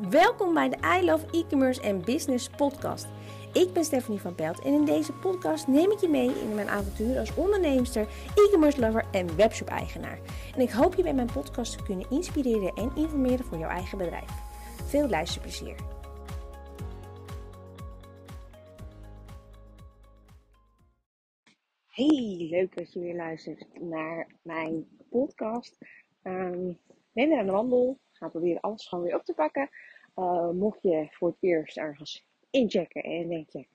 Welkom bij de I Love E-commerce en Business podcast. Ik ben Stephanie van Pelt en in deze podcast neem ik je mee in mijn avontuur als onderneemster, e-commerce lover en webshop eigenaar. En ik hoop je bij mijn podcast te kunnen inspireren en informeren voor jouw eigen bedrijf. Veel luisterplezier. Hey, leuk dat je weer luistert naar mijn podcast. Um, ben weer aan de wandel. Ga proberen alles gewoon weer op te pakken. Uh, mocht je voor het eerst ergens inchecken en denk je,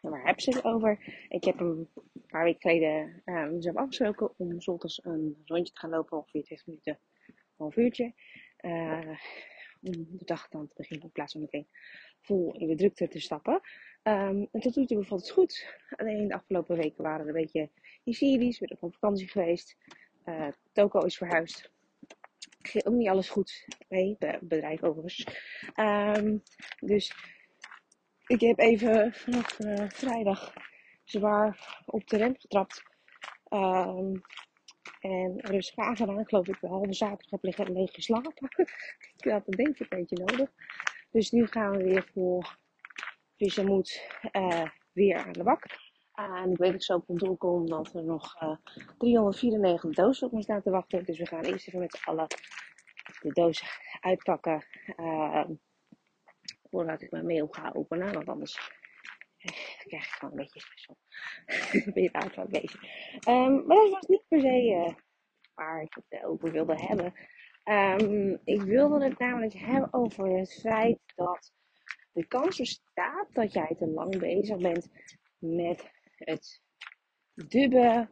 waar hebben ze het over? Ik heb een paar weken geleden uh, afgesproken om zondags een rondje te gaan lopen, ongeveer 20 minuten, een half uurtje. Uh, om de dag dan te beginnen in plaats van meteen vol in de drukte te stappen. Um, en tot nu toe bevalt het goed. Alleen de afgelopen weken waren er een beetje hysteries. We zijn op vakantie geweest. Uh, Toko is verhuisd. Ging ook niet alles goed mee. Bedrijf overigens. Um, dus ik heb even vanaf uh, vrijdag zwaar op de rem getrapt. Um, en rustig aangedaan. Geloof ik, de halve zaterdag heb liggen leeg geslapen. ik had een denk een beetje nodig. Dus nu gaan we weer voor frisse moed uh, weer aan de bak. En ik weet dat ik zo op kantoor kom dat er nog uh, 394 dozen op me staan te wachten. Dus we gaan eerst even met z'n allen de dozen uitpakken. Uh, voordat ik mijn mail ga openen. Want anders krijg ik gewoon een beetje special. ben je daar wel bezig. Um, maar dat was niet per se waar ik het over wilde hebben. Um, ik wilde het namelijk hebben over het feit dat de kans bestaat dat jij te lang bezig bent met het dubben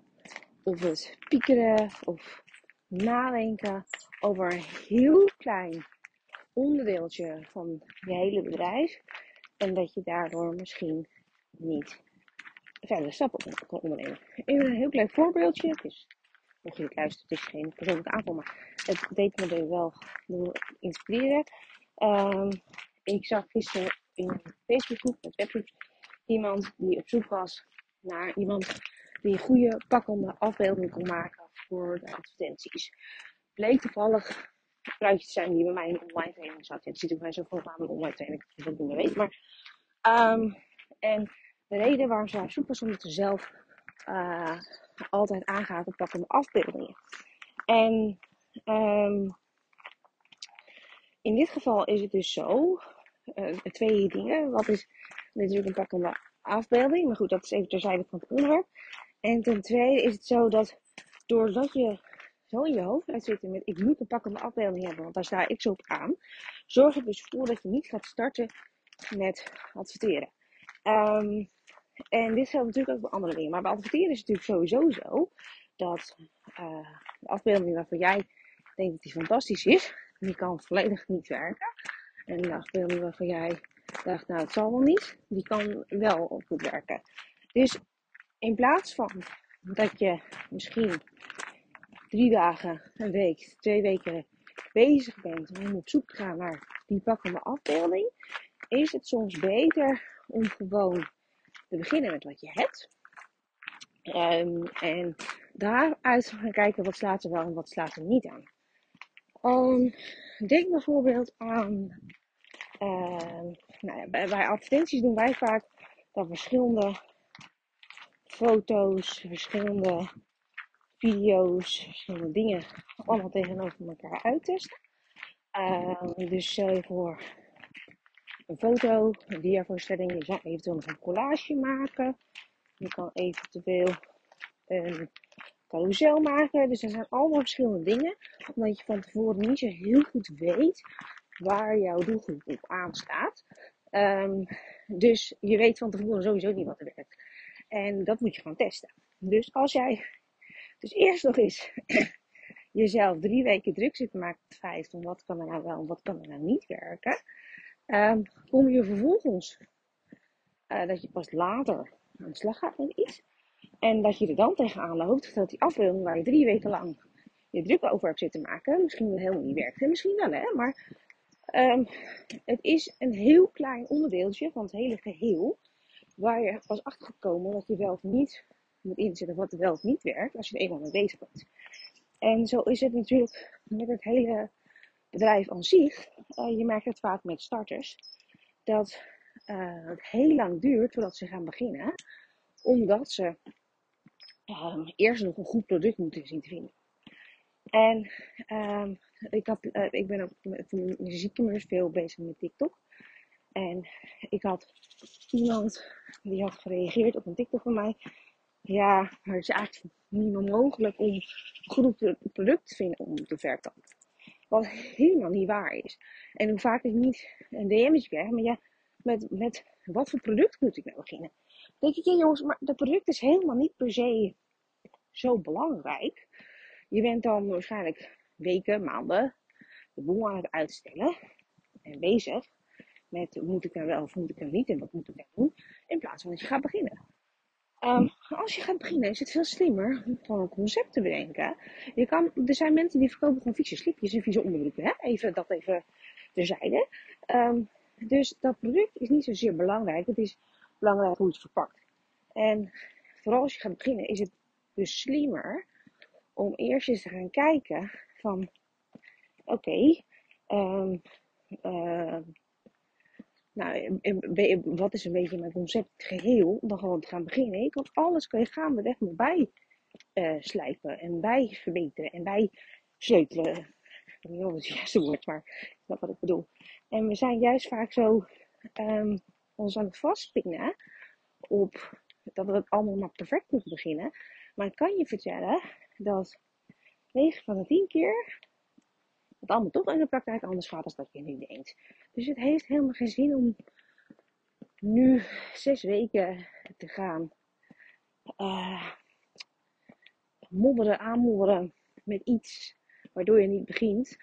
of het piekeren of nadenken over een heel klein onderdeeltje van je hele bedrijf. En dat je daardoor misschien niet verder stappen kan ondernemen. Even een heel klein voorbeeldje. Is, mocht je het luisteren, het is geen persoonlijke aanval, maar het deed me er wel inspireren. Um, ik zag gisteren in een Facebookgroep met webgroeps iemand die op zoek was naar iemand die een goede pakkende afbeelding kon maken voor de advertenties. Bleek toevallig een te zijn die bij mij in een online training zat. Het ziet er bij zo voor aan online training, dat ik niet meer weet. Maar, um, en de reden waarom ze op zoek was, omdat ze zelf uh, altijd aangaat op pakkende afbeeldingen. En um, in dit geval is het dus zo uh, twee dingen. Wat is natuurlijk een pakkende afbeelding, maar goed, dat is even terzijde van het onderwerp. En ten tweede is het zo dat doordat je zo in je hoofd gaat zitten met ik moet een pakkende afbeelding hebben, want daar sta ik zo op aan, zorg er dus voor dat je niet gaat starten met adverteren. Um, en dit geldt natuurlijk ook voor andere dingen, maar bij adverteren is het natuurlijk sowieso zo dat uh, de afbeelding waarvan jij denkt dat die fantastisch is, die kan volledig niet werken. En de afbeelding waarvan jij dacht, nou het zal wel niet, die kan wel goed werken. Dus in plaats van dat je misschien drie dagen, een week, twee weken bezig bent om op zoek te gaan naar die pakkende afbeelding, is het soms beter om gewoon te beginnen met wat je hebt. Um, en daaruit gaan kijken wat slaat er wel en wat slaat er niet aan. Um, denk bijvoorbeeld aan, uh, nou ja, bij, advertenties doen wij vaak dat verschillende foto's, verschillende video's, verschillende dingen allemaal tegenover elkaar uittesten. Uh, dus stel je voor een foto, een diavoorstelling, je zou eventueel nog een collage maken. Je kan eventueel een carousel maken. Dus er zijn allemaal verschillende dingen. Omdat je van tevoren niet zo heel goed weet waar jouw doelgroep op aanstaat. Um, dus je weet van tevoren sowieso niet wat er werkt. En dat moet je gewoon testen. Dus als jij dus eerst nog eens jezelf drie weken druk zit te maken met het feit van wat kan er nou wel en wat kan er nou niet werken. Um, kom je vervolgens uh, dat je pas later aan de slag gaat met iets. En dat je er dan tegenaan loopt dat die afbeelding waar je drie weken lang je druk over hebt zitten maken, misschien helemaal niet werkt. En misschien wel, hè, maar um, het is een heel klein onderdeeltje van het hele geheel. Waar je pas achter gaat komen dat je wel of niet moet inzetten wat wel of niet werkt als je er eenmaal mee bezig bent. En zo is het natuurlijk met het hele bedrijf aan zich, uh, je merkt het vaak met starters, dat uh, het heel lang duurt voordat ze gaan beginnen, omdat ze um, eerst nog een goed product moeten zien te vinden. En um, ik, had, uh, ik ben ook met muzieknummers veel bezig met TikTok. En ik had iemand die had gereageerd op een TikTok van mij. Ja, maar het is eigenlijk niet meer mogelijk om goed product te vinden om te verkopen. Wat helemaal niet waar is. En hoe vaak ik niet een DM'tje krijg, maar ja, met, met wat voor product moet ik nou beginnen? Dan denk ik, ja jongens, maar dat product is helemaal niet per se zo belangrijk. Je bent dan waarschijnlijk weken, maanden de boel aan het uitstellen en bezig met moet ik nou wel of moet ik nou niet en wat moet ik nou doen, in plaats van dat je gaat beginnen. Um, als je gaat beginnen is het veel slimmer om gewoon een concept te bedenken. Je kan, er zijn mensen die verkopen gewoon vieze slipjes en vieze onderbroeken. Hè? Even, dat even terzijde. Um, dus dat product is niet zozeer belangrijk. Het is belangrijk hoe het verpakt. En vooral als je gaat beginnen is het dus slimmer om eerst eens te gaan kijken van oké, okay, uh, nou, wat is een beetje mijn concept geheel, dan gewoon te gaan beginnen. Kan alles kan je gaandeweg nog bij uh, slijpen en bij verbeteren en bij sleutelen. Ik weet niet of het juiste woord, maar ik snap wat ik bedoel. En we zijn juist vaak zo um, ons aan het vastpinnen op dat we het allemaal maar perfect moeten beginnen. Maar ik kan je vertellen dat 9 van de 10 keer het allemaal toch in de praktijk anders gaat dan dat je nu denkt. Dus het heeft helemaal geen zin om nu zes weken te gaan uh, modderen, aanmodderen met iets waardoor je niet begint.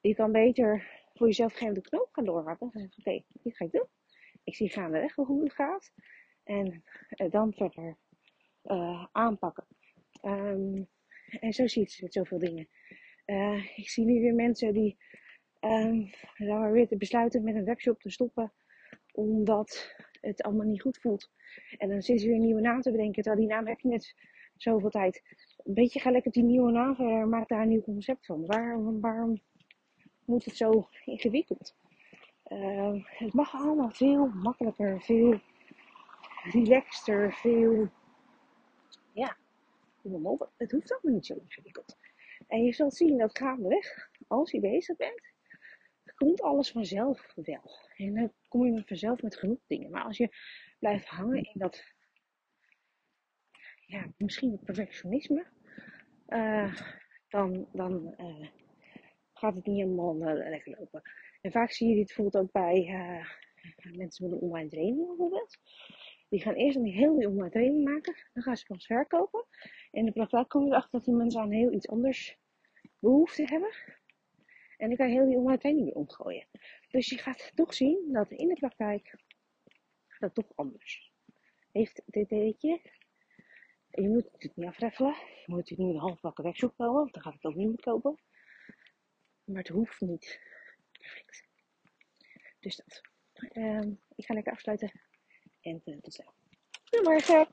Je kan beter voor jezelf geen de knoop gaan doorhakken. En zeggen, oké, dit ga ik doen. Ik zie gaandeweg hoe het gaat. En uh, dan verder uh, aanpakken. Um, en zo zie je zoveel dingen. Uh, ik zie nu weer mensen die dan weer te besluiten met een webshop te stoppen. Omdat het allemaal niet goed voelt. En dan zitten ze weer een nieuwe naam te bedenken. Terwijl die naam heb je net zoveel tijd. Een beetje ga lekker die nieuwe naam verder. Maak daar een nieuw concept van. Waarom, waarom moet het zo ingewikkeld? Uh, het mag allemaal veel makkelijker. Veel relaxter. Veel... Ja, het hoeft allemaal niet zo ingewikkeld. En je zult zien dat gaandeweg, als je bezig bent, komt alles vanzelf wel. En dan kom je vanzelf met genoeg dingen. Maar als je blijft hangen in dat, ja, misschien het perfectionisme, uh, dan, dan uh, gaat het niet helemaal uh, lekker lopen. En vaak zie je dit bijvoorbeeld ook bij mensen met een online training bijvoorbeeld. Die gaan eerst een heel online training maken. Dan gaan ze pas verkopen. En in de praktijk kom je erachter dat die mensen aan heel iets anders behoefte hebben. En dan kan je heel die online training weer omgooien. Dus je gaat toch zien dat in de praktijk dat toch anders. Heeft dit je? Je moet het niet afreffelen. Je moet het niet een halfbakken wegzoek komen. Want dan gaat het ook niet meer kopen. Maar het hoeft niet perfect. Dus dat. Um, ik ga lekker afsluiten. En uh, tot snel. Goedemorgen.